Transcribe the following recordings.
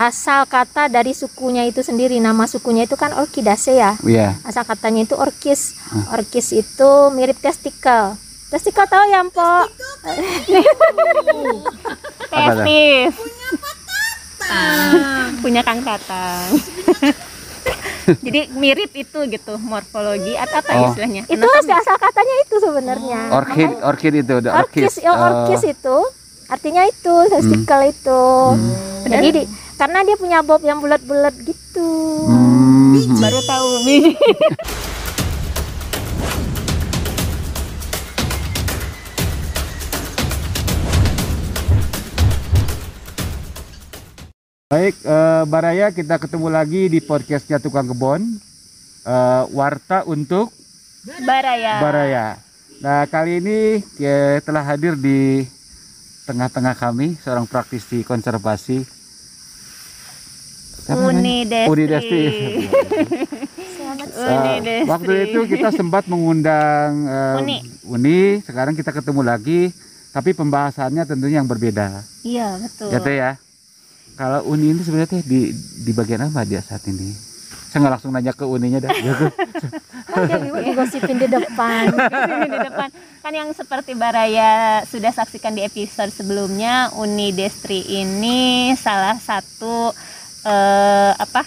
asal kata dari sukunya itu sendiri nama sukunya itu kan Orchidacea Iya. asal katanya itu orkis. Orkis itu mirip testikel. Testikel tahu ya tuh? Testis. Punya Kang Tatang. Jadi mirip itu gitu morfologi atau apa Oh. istilahnya? itu asal katanya itu sebenarnya. Orchid, orchid itu, the orkis Oh. orkis itu. Artinya itu testikel itu. Jadi di, karena dia punya bob yang bulat-bulat gitu Hmm. baru tahu biji. Baik, eh, Baraya kita ketemu lagi di podcastnya Tukang Kebon. Eh, Warta untuk Baraya. Baraya. Nah kali ini ya, telah hadir di tengah-tengah kami seorang praktisi konservasi. Siapa namanya? Uni Destri. Uni Destri. Uni Eh, Destri. waktu itu kita sempat mengundang eh, Uni. Uni, sekarang kita ketemu lagi, tapi pembahasannya tentunya yang berbeda. Iya betul. Ya teh ya. Kalau Uni ini sebenarnya teh di di bagian apa dia saat ini? Saya nggak langsung nanya ke Uninya dah. Kan dia digosipin di depan di depan kan yang seperti Baraya sudah saksikan di episode sebelumnya Uni Destri ini salah satu eh, apa?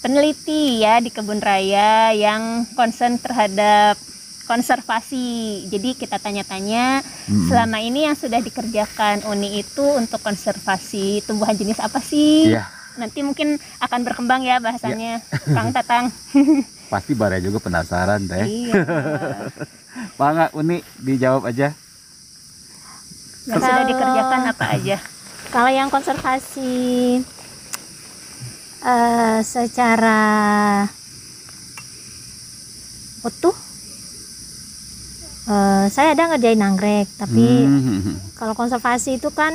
Peneliti ya di kebun raya yang concern terhadap konservasi. Jadi kita tanya-tanya Mm-mm. selama ini yang sudah dikerjakan Uni itu untuk konservasi tumbuhan jenis apa sih? Iya, nanti mungkin akan berkembang ya bahasannya. Kang Tatang. Pasti Baraya juga penasaran teh. iya. Pak nggak Uni? Dijawab aja. yang sudah dikerjakan apa aja? kalau yang konservasi eh, secara utuh eh, saya ada ngerjain anggrek tapi Hmm. kalau konservasi itu kan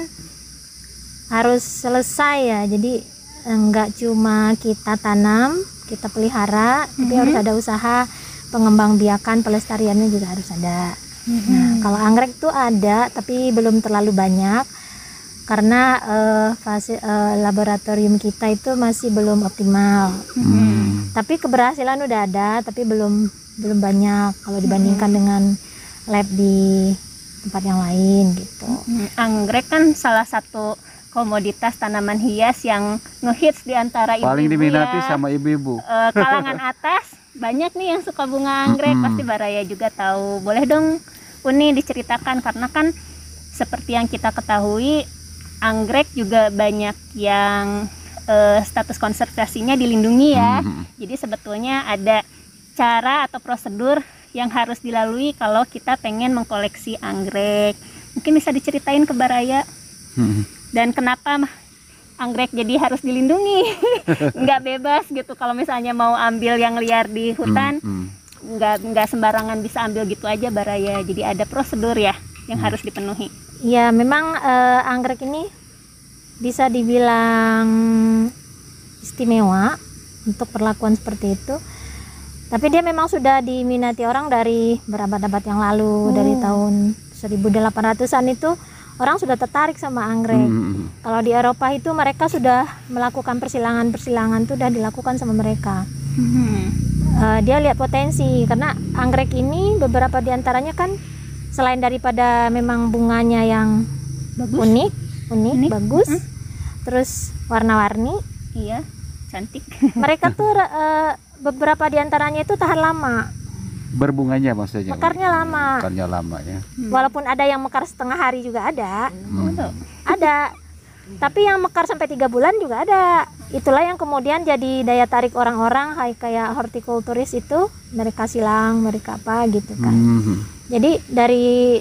harus selesai ya jadi enggak cuma kita tanam kita pelihara tapi Mhm. harus ada usaha pengembangbiakan pelestariannya juga harus ada nah kalau anggrek itu ada tapi belum terlalu banyak karena eh, fase eh, laboratorium kita itu masih belum optimal Hmm. tapi keberhasilan udah ada tapi belum belum banyak kalau dibandingkan dengan lab di tempat yang lain gitu Hmm, anggrek kan salah satu komoditas tanaman hias yang ngehits di antara ibu-ibu Paling diminati ya. sama ibu-ibu. Eh, kalangan atas banyak nih yang suka bunga anggrek Mm-mm. pasti Baraya juga tahu boleh dong Uni diceritakan karena kan seperti yang kita ketahui anggrek juga banyak yang eh, status konservasinya dilindungi ya. Hmm. jadi sebetulnya ada cara atau prosedur yang harus dilalui kalau kita pengen mengkoleksi anggrek. Mungkin bisa diceritain ke Baraya Hmm. dan kenapa anggrek jadi harus dilindungi? Nggak bebas gitu. Kalau misalnya mau ambil yang liar di hutan Hmm. nggak nggak sembarangan bisa ambil gitu aja baraya jadi ada prosedur ya yang harus dipenuhi Ya memang eh, anggrek ini bisa dibilang istimewa untuk perlakuan seperti itu. Tapi dia memang sudah diminati orang dari berabad-abad yang lalu, dari tahun 1800-an itu orang sudah tertarik sama anggrek. Hmm. Kalau di Eropa itu mereka sudah melakukan persilangan-persilangan itu sudah dilakukan sama mereka. Eh, dia lihat potensi karena anggrek ini beberapa di antaranya kan selain daripada memang bunganya yang bagus unik, unik, Unik. bagus, Hmm. terus warna-warni. iya cantik Mereka tuh eh, beberapa di antaranya itu tahan lama, Berbunganya maksudnya. mekarnya lama. Mekarnya lama ya. Walaupun ada yang mekar setengah hari juga ada, Hmm. Betul. ada. Tapi yang mekar sampai tiga bulan juga ada. Itulah yang kemudian jadi daya tarik orang-orang kayak kayak hortikulturis itu mereka silang, mereka apa gitu kan. Hmm. Jadi dari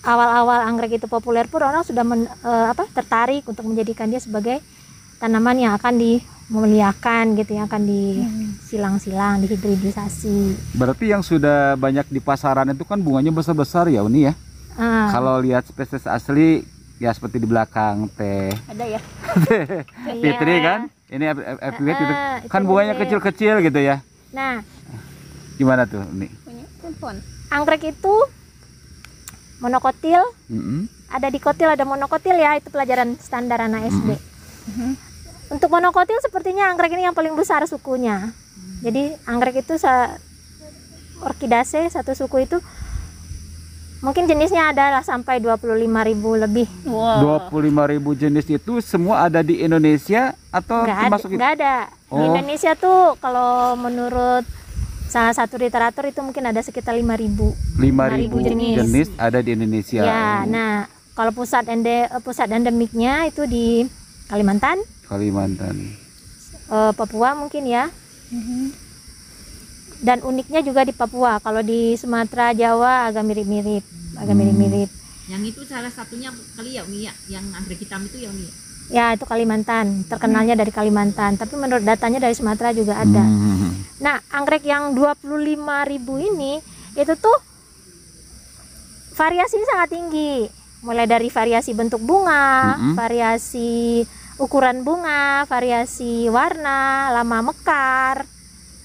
awal-awal anggrek itu populer pun orang sudah men- eh, apa tertarik untuk menjadikan dia sebagai tanaman yang akan dimuliakan gitu yang akan disilang-silang, dihibridisasi. Berarti yang sudah banyak di pasaran itu kan bunganya besar-besar ya Uni ya. Ah, Kalau lihat spesies asli ya seperti di belakang teh ada ya Fitri kan. Ini F- F- F- gitu. Ah, itu Kan bunganya kecil-kecil gitu ya. Nah, Gimana tuh Uni? punya telepon anggrek itu monokotil, Mm-mm. ada dikotil, ada monokotil ya, itu pelajaran standar anak SD. Mhm. Untuk monokotil sepertinya anggrek ini yang paling besar sukunya. Jadi anggrek itu sa orkidase satu suku itu mungkin jenisnya adalah sampai 25.000 lebih. Wow. 25.000 jenis itu semua ada di Indonesia atau Nggak ada, termasuk nggak ada. Di Oh. Indonesia tuh kalau menurut salah satu literatur itu mungkin ada sekitar 5.000. 5.000 jenis. jenis ada di Indonesia. Ya, nah kalau pusat ende eh, pusat endemiknya itu di Kalimantan, Kalimantan. eh, Papua mungkin ya. Mhm. Dan uniknya juga di Papua. Kalau di Sumatera, Jawa agak mirip-mirip, agak Hmm. mirip-mirip. Yang itu salah satunya kali ya Umi ya, yang anggrek hitam itu ya Umi. Ya? Itu Kalimantan. Terkenalnya dari Kalimantan, tapi menurut datanya dari Sumatera juga ada. Hmm. Nah, anggrek yang 25.000 ini itu tuh variasinya sangat tinggi. Mulai dari variasi bentuk bunga, Mm-mm. variasi ukuran bunga, variasi warna, lama mekar,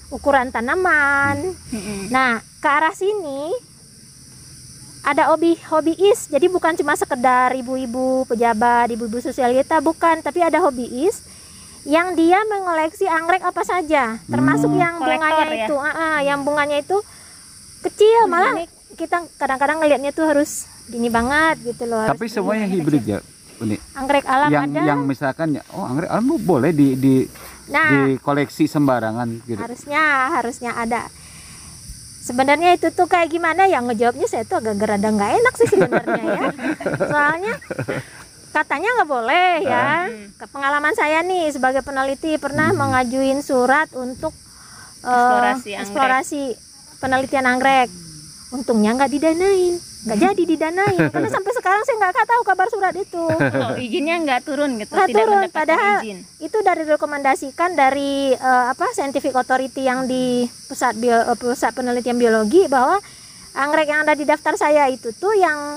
ukuran tanaman. Mhm. Nah, ke arah sini ada hobi hobiis. Jadi bukan cuma sekedar ibu-ibu pejabat, ibu-ibu sosialita, bukan, tapi ada hobiis yang dia mengoleksi anggrek apa saja, termasuk Hmm. yang bunganya ya? itu, ah, ah, yang bunganya itu kecil, malah kita kadang-kadang ngelihatnya tuh harus gini banget gitu loh. Tapi semuanya hibrid kecil. ya, Uni. Anggrek alam yang ada. yang misalkan ya, oh anggrek alam boleh di di nah, di koleksi sembarangan gitu. harusnya harusnya ada sebenarnya itu tuh kayak gimana ya? Ngejawabnya saya tuh agak gerada nggak enak sih sebenarnya ya. Soalnya katanya nggak boleh ya. Ke pengalaman saya nih sebagai peneliti pernah mengajuin surat untuk eh, Eksplorasi anggrek. eksplorasi penelitian anggrek. Untungnya nggak didanain nggak jadi didanain karena sampai sekarang saya nggak tahu kabar surat itu. Oh, izinnya nggak turun gitu, Nggak tidak turun, padahal izin. itu dari rekomendasikan dari eh, apa scientific authority yang di pusat bio, eh, pusat penelitian biologi bahwa anggrek yang ada di daftar saya itu tuh yang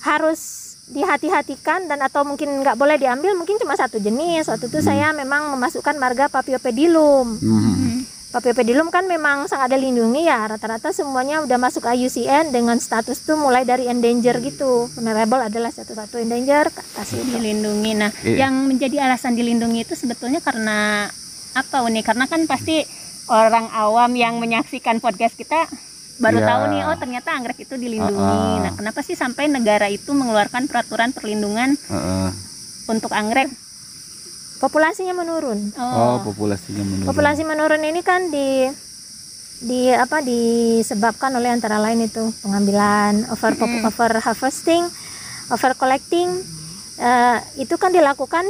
harus dihati-hatikan dan atau mungkin nggak boleh diambil mungkin cuma satu jenis. Waktu itu saya memang memasukkan marga Paphiopedilum Hmm. Paphiopedilum kan memang sangat dilindungi ya rata-rata semuanya udah masuk IUCN dengan status tuh mulai dari endanger gitu vulnerable adalah satu-satu endanger ke atas itu dilindungi. Nah, Iya. yang menjadi alasan dilindungi itu sebetulnya karena apa Uni? Karena kan pasti orang awam yang menyaksikan podcast kita baru Iya. tahu nih, oh ternyata anggrek itu dilindungi. Ah, ah. Nah, kenapa sih sampai negara itu mengeluarkan peraturan perlindungan Heeh. untuk anggrek? Populasinya menurun Oh, populasinya menurun. populasi menurun ini kan di di apa disebabkan oleh antara lain itu pengambilan over over harvesting over collecting eh, itu kan dilakukan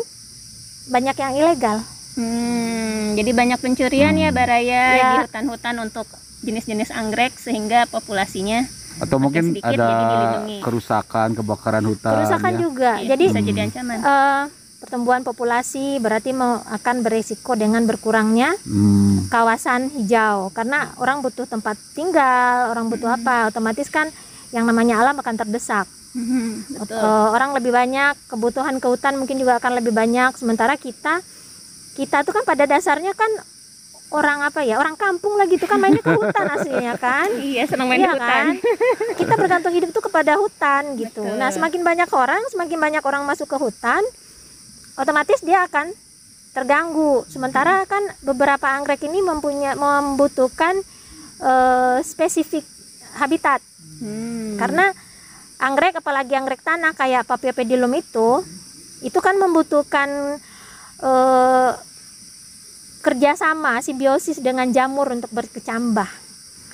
banyak yang ilegal Hmm, jadi banyak pencurian ya Baraya Ya. di hutan-hutan untuk jenis-jenis anggrek sehingga populasinya Atau mungkin sedikit, ada kerusakan, kebakaran hutan. kerusakan ya. juga ya, jadi bisa jadi ancaman. eh, pertumbuhan populasi berarti mau akan beresiko dengan berkurangnya Hmm. kawasan hijau karena orang butuh tempat tinggal orang butuh apa otomatis kan yang namanya alam akan terdesak Hmm, betul. Eh, orang lebih banyak kebutuhan ke hutan mungkin juga akan lebih banyak sementara kita kita tuh kan pada dasarnya kan orang apa ya orang kampung lagi tuh kan mainnya ke hutan aslinya kan Iya, senang main Iya di hutan. kan? kita bergantung hidup tuh kepada hutan gitu Betul. nah semakin banyak orang semakin banyak orang masuk ke hutan otomatis dia akan terganggu sementara kan beberapa anggrek ini mempunyai membutuhkan eh, spesifik habitat Hmm. karena anggrek apalagi anggrek tanah kayak Paphiopedilum itu itu kan membutuhkan eh, kerjasama simbiosis dengan jamur untuk berkecambah.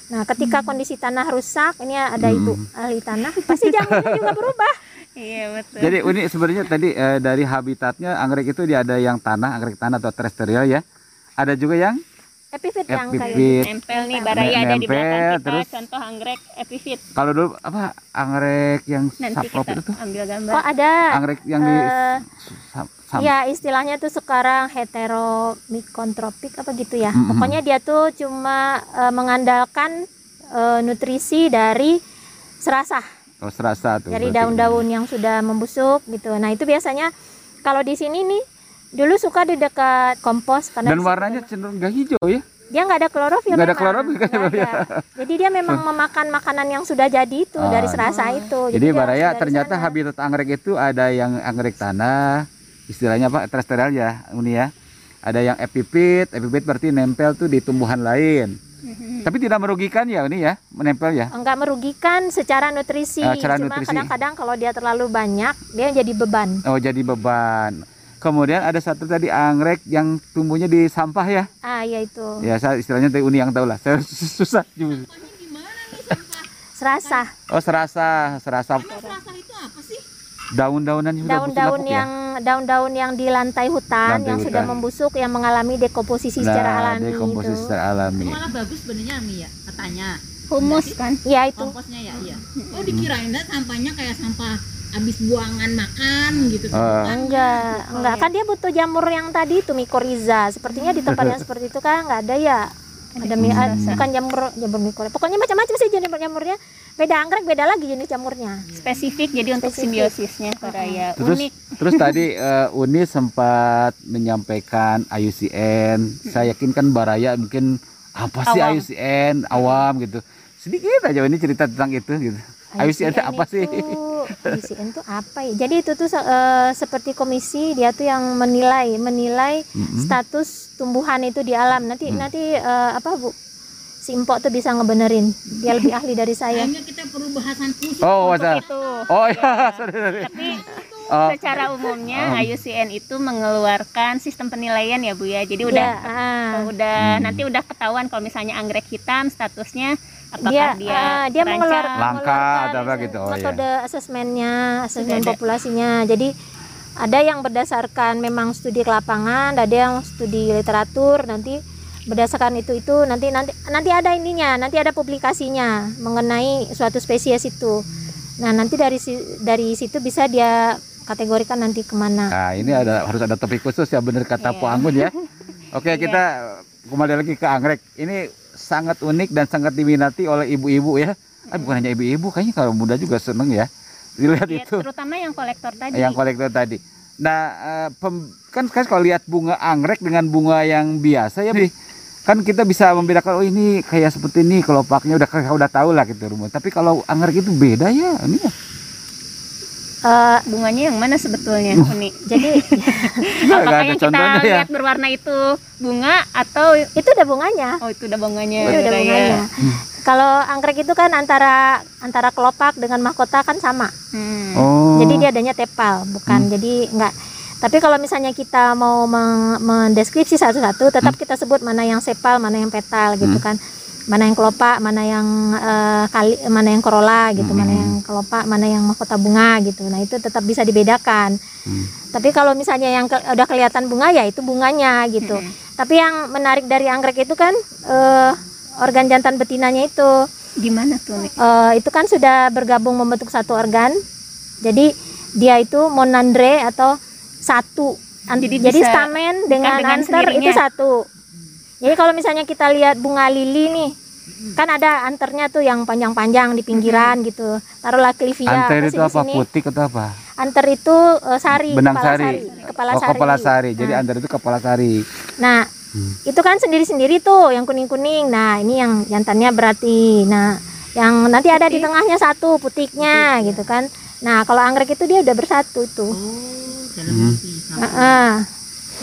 Nah, ketika kondisi tanah rusak, ini ada ibu ahli tanah, pasti jamurnya juga berubah. Iya, betul. Jadi ini sebenarnya tadi eh, dari habitatnya anggrek itu dia ada yang tanah, anggrek tanah atau terestrial ya. Ada juga yang Epifit yang kayak nempel nih Baraya ada di belakang kita terus- contoh anggrek epifit. Kalau dulu apa anggrek yang Nanti saprop itu tuh? ambil gambar. Oh, ada. Anggrek yang di Eh, sam- Ya istilahnya tuh sekarang heteromikontropik apa gitu ya. Mm-mm. Pokoknya dia tuh cuma eh, mengandalkan eh, nutrisi dari serasah, oh, serasa tuh. dari daun-daun yang sudah membusuk gitu. Nah itu biasanya kalau di sini nih dulu suka di dekat kompos karena Dan warnanya cenderung gak hijau ya? dia nggak ada klorofil Nggak ada klorofil kan, ya? jadi dia memang memakan makanan yang sudah jadi itu dari Ah. serasa itu Jadi dia Baraya dari ternyata sana. habitat anggrek itu ada yang anggrek tanah, istilahnya apa terestrial ya Uni ya ada yang epipit epipit berarti nempel tuh di tumbuhan lain tapi tidak merugikan ya Uni ya menempel ya? Enggak merugikan secara nutrisi. Ah, secara cuma nutrisi. kadang-kadang kalau dia terlalu banyak dia jadi beban. Oh jadi beban. Kemudian ada satu tadi anggrek yang tumbuhnya di sampah ya? Ah ya itu. Ya saya istilahnya dari Uni yang tahu lah. Saya susah juga. Serasa. Oh serasa. Serasa. Rasa itu apa sih? Daun-daunan yang sudah daun-daun ya? yang daun-daun yang di lantai hutan Lantai yang sudah hutan. membusuk yang mengalami dekomposisi secara nah, alami dekomposisi itu secara alami. Malah bagus sebenarnya Mi ya? Katanya. humus kan? Ya itu. Komposnya ya iya. Oh dikirain dah sampahnya kayak sampah habis buangan makan gitu. Ah. enggak enggak. Kan dia butuh jamur yang tadi itu mikoriza sepertinya di tempat yang seperti itu kan nggak ada ya. Ada mi- ah, bukan jamur jamur mikoriza pokoknya macam-macam sih jenis jamurnya beda anggrek beda lagi jenis jamurnya spesifik jadi untuk Spesifik. simbiosisnya Soraya Terus unik terus tadi eh, Uni sempat menyampaikan IUCN. Saya yakin kan Baraya mungkin apa sih Awam. IUCN awam gitu. Sedikit aja ini cerita tentang itu gitu. IUCN itu apa sih? IUCN itu apa ya jadi itu tuh eh, seperti komisi dia tuh yang menilai menilai Mm-mm. status tumbuhan itu di alam nanti Hmm. nanti eh, apa bu si Empok tuh bisa ngebenerin dia lebih ahli dari saya kita perlu bahasan khusus. Oh, untuk itu Oh ya, sorry, sorry. tapi Oh, secara umumnya Um. IUCN itu mengeluarkan sistem penilaian ya Bu ya jadi ya udah ah. udah Hmm. nanti udah ketahuan kalau misalnya anggrek hitam statusnya apakah dia dia, ah, dia terancam. mengeluar, Langka mengeluarkan atau apa gitu, oh, metode asesmennya asesmen populasinya jadi ada yang berdasarkan memang studi ke lapangan ada yang studi literatur nanti berdasarkan itu itu nanti nanti nanti ada ininya nanti ada publikasinya mengenai suatu spesies itu nah nanti dari dari situ bisa dia kategorikan nanti ke mana nah ini ada harus ada topik khusus ya bener kata Iya. Po Anggun ya. Oke, Iya. kita kembali lagi ke anggrek. Ini sangat unik dan sangat diminati oleh ibu-ibu ya. Ah, bukan hanya ibu-ibu, kayaknya kalau muda juga seneng ya. Dilihat Ya, itu. terutama yang kolektor tadi yang kolektor tadi. Nah, eh, pem- kan kan kalau lihat bunga anggrek dengan bunga yang biasa ya, Bi, kan kita bisa membedakan oh ini kayak seperti ini kelopaknya udah udah tahu lah gitu rumus. Tapi kalau anggrek itu beda ya, ini ya. Eh, bunganya yang mana sebetulnya Uni jadi apakah ada yang kita contohnya ya. lihat berwarna itu bunga atau itu udah bunganya oh itu udah bunganya itu udah Soraya. bunganya kalau anggrek itu kan antara antara kelopak dengan mahkota kan sama Hmm. Oh. jadi dia adanya tepal bukan jadi enggak tapi kalau misalnya kita mau meng- mendeskripsi satu-satu tetap kita sebut mana yang sepal mana yang petal gitu kan mana yang kelopak mana yang eh, kali mana yang corolla gitu mana Hmm. yang kelopak mana yang mahkota bunga gitu nah itu tetap bisa dibedakan Hmm. tapi kalau misalnya yang ke- udah kelihatan bunga ya itu bunganya gitu Mm-mm. tapi yang menarik dari anggrek itu kan eh, organ jantan betinanya itu gimana tuh Uni? Eh, itu kan sudah bergabung membentuk satu organ. Jadi dia itu monandre atau satu. Jadi Jadi, bisa stamen dengan, dengan anter itu satu. Jadi kalau misalnya kita lihat bunga lili nih, kan ada anternya tuh yang panjang-panjang di pinggiran gitu. Taruhlah clivia Anter itu di apa? sini. Putik atau apa? Anter itu eh, sari, Benang kepala sari. sari, kepala oh, sari. kepala sari. Jadi Nah. anter itu kepala sari. Nah, Hmm. itu kan sendiri-sendiri tuh yang kuning-kuning. Nah, ini yang jantannya berarti. Nah, yang nanti ada di Putik. tengahnya satu putiknya gitu kan. Nah, kalau anggrek itu dia udah bersatu tuh. Oh, Hmm. sama. Heeh.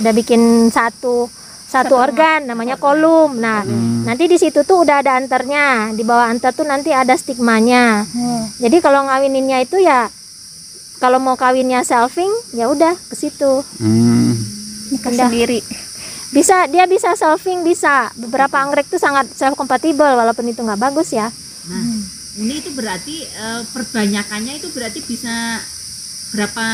Udah bikin satu satu organ namanya kolum. Nah, Hmm. nanti di situ tuh udah ada anternya. Di bawah anter tuh nanti ada stigmanya. Jadi kalau ngawininnya itu ya kalau mau kawinnya selfing ya udah ke situ. Hmm. nikah sendiri bisa dia bisa solving bisa beberapa anggrek tuh sangat self compatible walaupun itu nggak bagus ya Nah, ini itu berarti eh, perbanyakannya itu berarti bisa berapa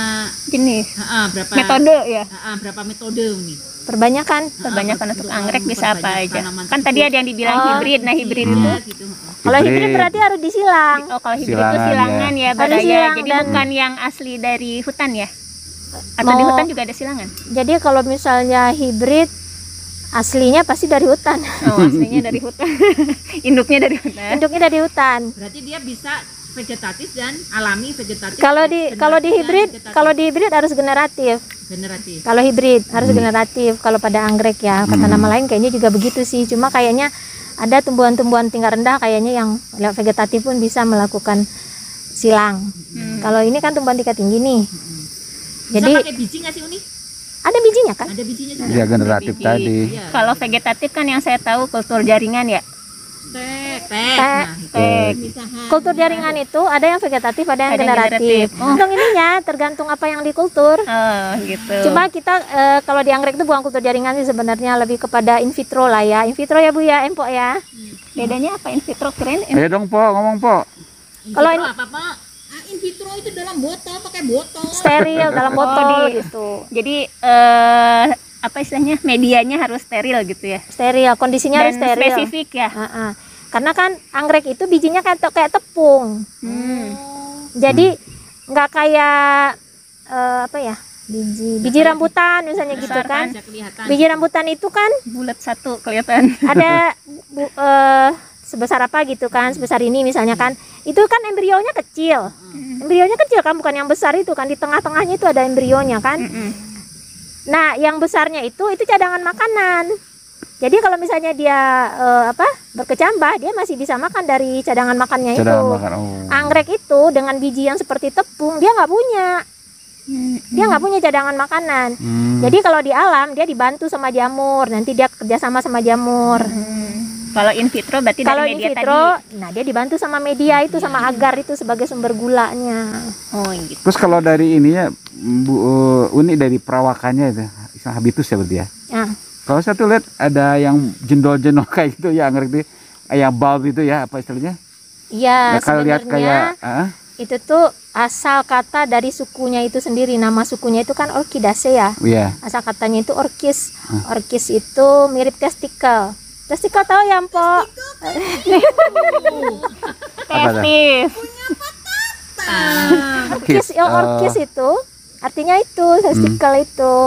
jenis ah, berapa metode ya. Ah, ah, berapa metode ini? perbanyakan kebanyakan Ah, untuk untuk anggrek bisa apa aja. kan tadi ada yang dibilang Oh, hibrid. Nah hibrid itu Iya, gitu. kalau Hibrid. hibrid berarti harus disilang. Oh kalau hibrid Silangan, itu silangan ya, Harus Baraya silang jadi dan- bukan yang asli dari hutan ya? Atau di Mau- hutan juga ada silangan? Jadi kalau misalnya hibrid aslinya pasti dari hutan. Oh aslinya dari hutan. Induknya dari hutan. Induknya dari hutan. Berarti dia bisa vegetatif dan alami vegetatif. kalau di kalau di hibrid kalau di hibrid harus generatif generatif. kalau hibrid harus generatif kalau pada anggrek ya kata Hmm. nama lain kayaknya juga begitu sih cuma kayaknya ada tumbuhan-tumbuhan tingkat rendah kayaknya yang lewat vegetatif pun bisa melakukan silang Hmm. kalau ini kan tumbuhan tingkat tinggi nih Bisa jadi pakai biji nggak sih Uni? ada bijinya kan ada bijinya juga Ya generatif Bibit, tadi. iya. Kalau vegetatif kan yang saya tahu kultur jaringan ya. teh teh Teh. nah itu Teh. pemisahan. kultur jaringan itu ada yang vegetatif ada yang Ada yang generatif generatif. Oh. tergantung ininya tergantung apa yang dikultur Oh, gitu. Cuma kita eh, kalau di anggrek itu bukan kultur jaringan sih sebenarnya lebih kepada in vitro lah ya. In vitro ya Bu ya, Empok ya. bedanya apa in vitro keren? Ayo dong po ngomong po. Kalau ini- apa pak ah, in vitro itu dalam botol pakai botol Steril dalam botol Oh, gitu. Jadi eh apa istilahnya medianya harus steril gitu ya. Steril, kondisinya harus steril. spesifik ya. Ha-ha. Karena kan anggrek itu bijinya kayak kayak tepung. Hmm. Jadi nggak kayak eh, apa ya? Biji biji rambutan misalnya gitu Besar kan. bisa kelihatan Biji rambutan itu kan Bulat satu kelihatan. ada bu, eh, sebesar apa gitu kan sebesar ini misalnya kan itu kan embrionya kecil embrionya kecil kan bukan yang besar itu kan di tengah-tengahnya itu ada embrionya kan Mm-mm. nah yang besarnya itu itu cadangan makanan jadi kalau misalnya dia eh, apa berkecambah dia masih bisa makan dari cadangan makannya itu Cadangan makan. Oh. anggrek itu dengan biji yang seperti tepung dia nggak punya dia nggak punya cadangan makanan Hmm. jadi kalau di alam dia dibantu sama jamur nanti dia kerjasama sama jamur Hmm. Kalau in vitro berarti Kalau dari in media vitro, nah dia dibantu sama media itu sama agar itu sebagai sumber gulanya. tadi. Oh, gitu. Terus kalau dari ininya Bu eh, unik dari perawakannya itu istilah habitus ya berarti ya. Nah, Kalau saya tuh lihat ada yang jendol-jendol kayak gitu ya anggrek itu kayak bulb itu ya apa istilahnya? iya Ya, kalau lihat kayak ah, itu tuh asal kata dari sukunya itu sendiri. Nama sukunya itu kan Orchidacea. iya. Asal katanya itu orkis. Orkis itu mirip testikel. Testikel tahu ya, Mpok? Testis. Orkis, Kiss, ya, orkis itu artinya itu testikel itu.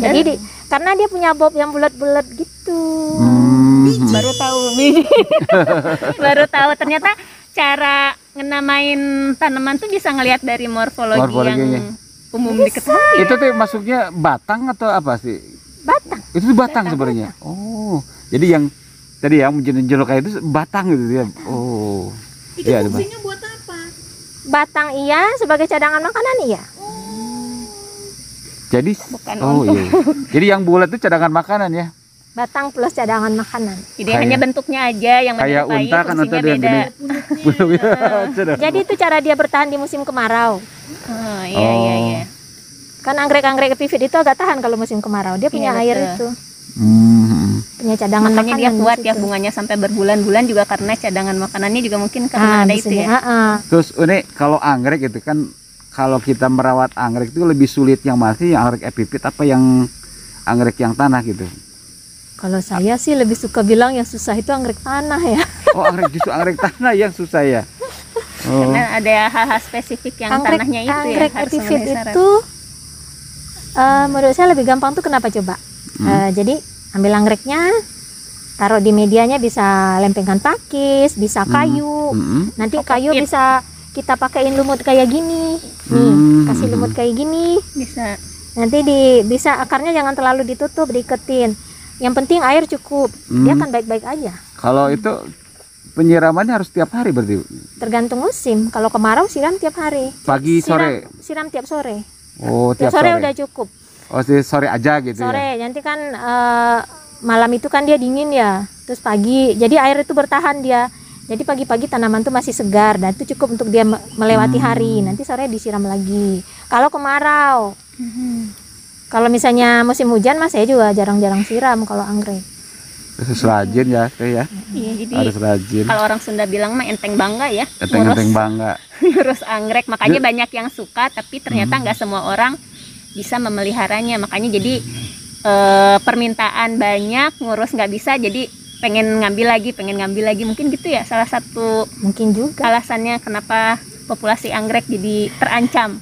Jadi di- karena dia punya bob yang bulat-bulat gitu. hmm, Baru tahu. Baru tahu ternyata cara ngenamain tanaman tuh bisa ngelihat dari morfologi, Morfologinya. yang umum diketahui. Itu tuh masuknya batang atau apa sih? Batang. Itu tuh batang sebenarnya. Oh, jadi yang tadi yang menjendol kayak itu batang gitu ya. Oh. itu Iya, ada fungsinya buat apa Batang iya sebagai cadangan makanan iya. Jadi Bukan oh iya. Jadi yang bulat itu cadangan makanan ya. Batang plus cadangan makanan. Jadi Kayak- hanya bentuknya aja yang kayak unta kan unta beda. gede. Cadangan. Jadi itu cara dia bertahan di musim kemarau. Oh, iya iya Oh. iya. Kan anggrek-anggrek epifit itu agak tahan kalau musim kemarau. Dia punya Iya, air betul. itu, Hmm. punya cadangan Makanya makanan. dia di kuat ya bunganya sampai berbulan-bulan juga karena cadangan makanannya juga mungkin karena Ah, ada itu ya. Ah, ah. Terus ini kalau anggrek itu kan kalau kita merawat anggrek itu lebih sulit yang masih yang anggrek epipit apa yang anggrek yang tanah gitu. Kalau saya sih lebih suka bilang yang susah itu anggrek tanah ya. Oh anggrek justru anggrek tanah yang susah ya. Oh. Karena ada hal-hal spesifik yang anggrek tanahnya itu anggrek ya syarat. itu eh, menurut saya lebih gampang tuh kenapa coba? Eh, jadi ambil anggreknya, taruh di medianya bisa lempengan pakis, bisa kayu. Mm-mm. Nanti Oh, kayu bisa kita pakein lumut kayak gini. Nih, Hmm. kasih lumut kayak gini. bisa Nanti di bisa akarnya jangan terlalu ditutup, diiketin. Yang penting air cukup. Dia Hmm. akan baik-baik aja. Kalau itu penyiramannya harus tiap hari berarti Tergantung musim. Kalau kemarau siram tiap hari. pagi Siram, sore. siram tiap sore. Oh Tiap, tiap sore, sore. udah cukup. Oh sih, sore aja gitu ya. Sore, nanti kan eh, malam itu kan dia dingin ya. Terus pagi, jadi air itu bertahan dia. Jadi pagi-pagi tanaman tuh masih segar dan itu cukup untuk dia me- melewati hari. Nanti sore disiram lagi. Kalau kemarau, kalau misalnya musim hujan mas saya juga jarang-jarang siram kalau anggrek. Terus rajin ya, teh ya. iya jadi Harus rajin. kalau orang Sunda bilang mah enteng bangga ya Enteng-enteng ngurus, bangga. ngurus anggrek makanya Ya. banyak yang suka tapi ternyata nggak semua orang bisa memeliharanya makanya jadi eh, permintaan banyak ngurus nggak bisa jadi pengen ngambil lagi pengen ngambil lagi mungkin gitu ya salah satu Mungkin juga. alasannya kenapa populasi anggrek jadi terancam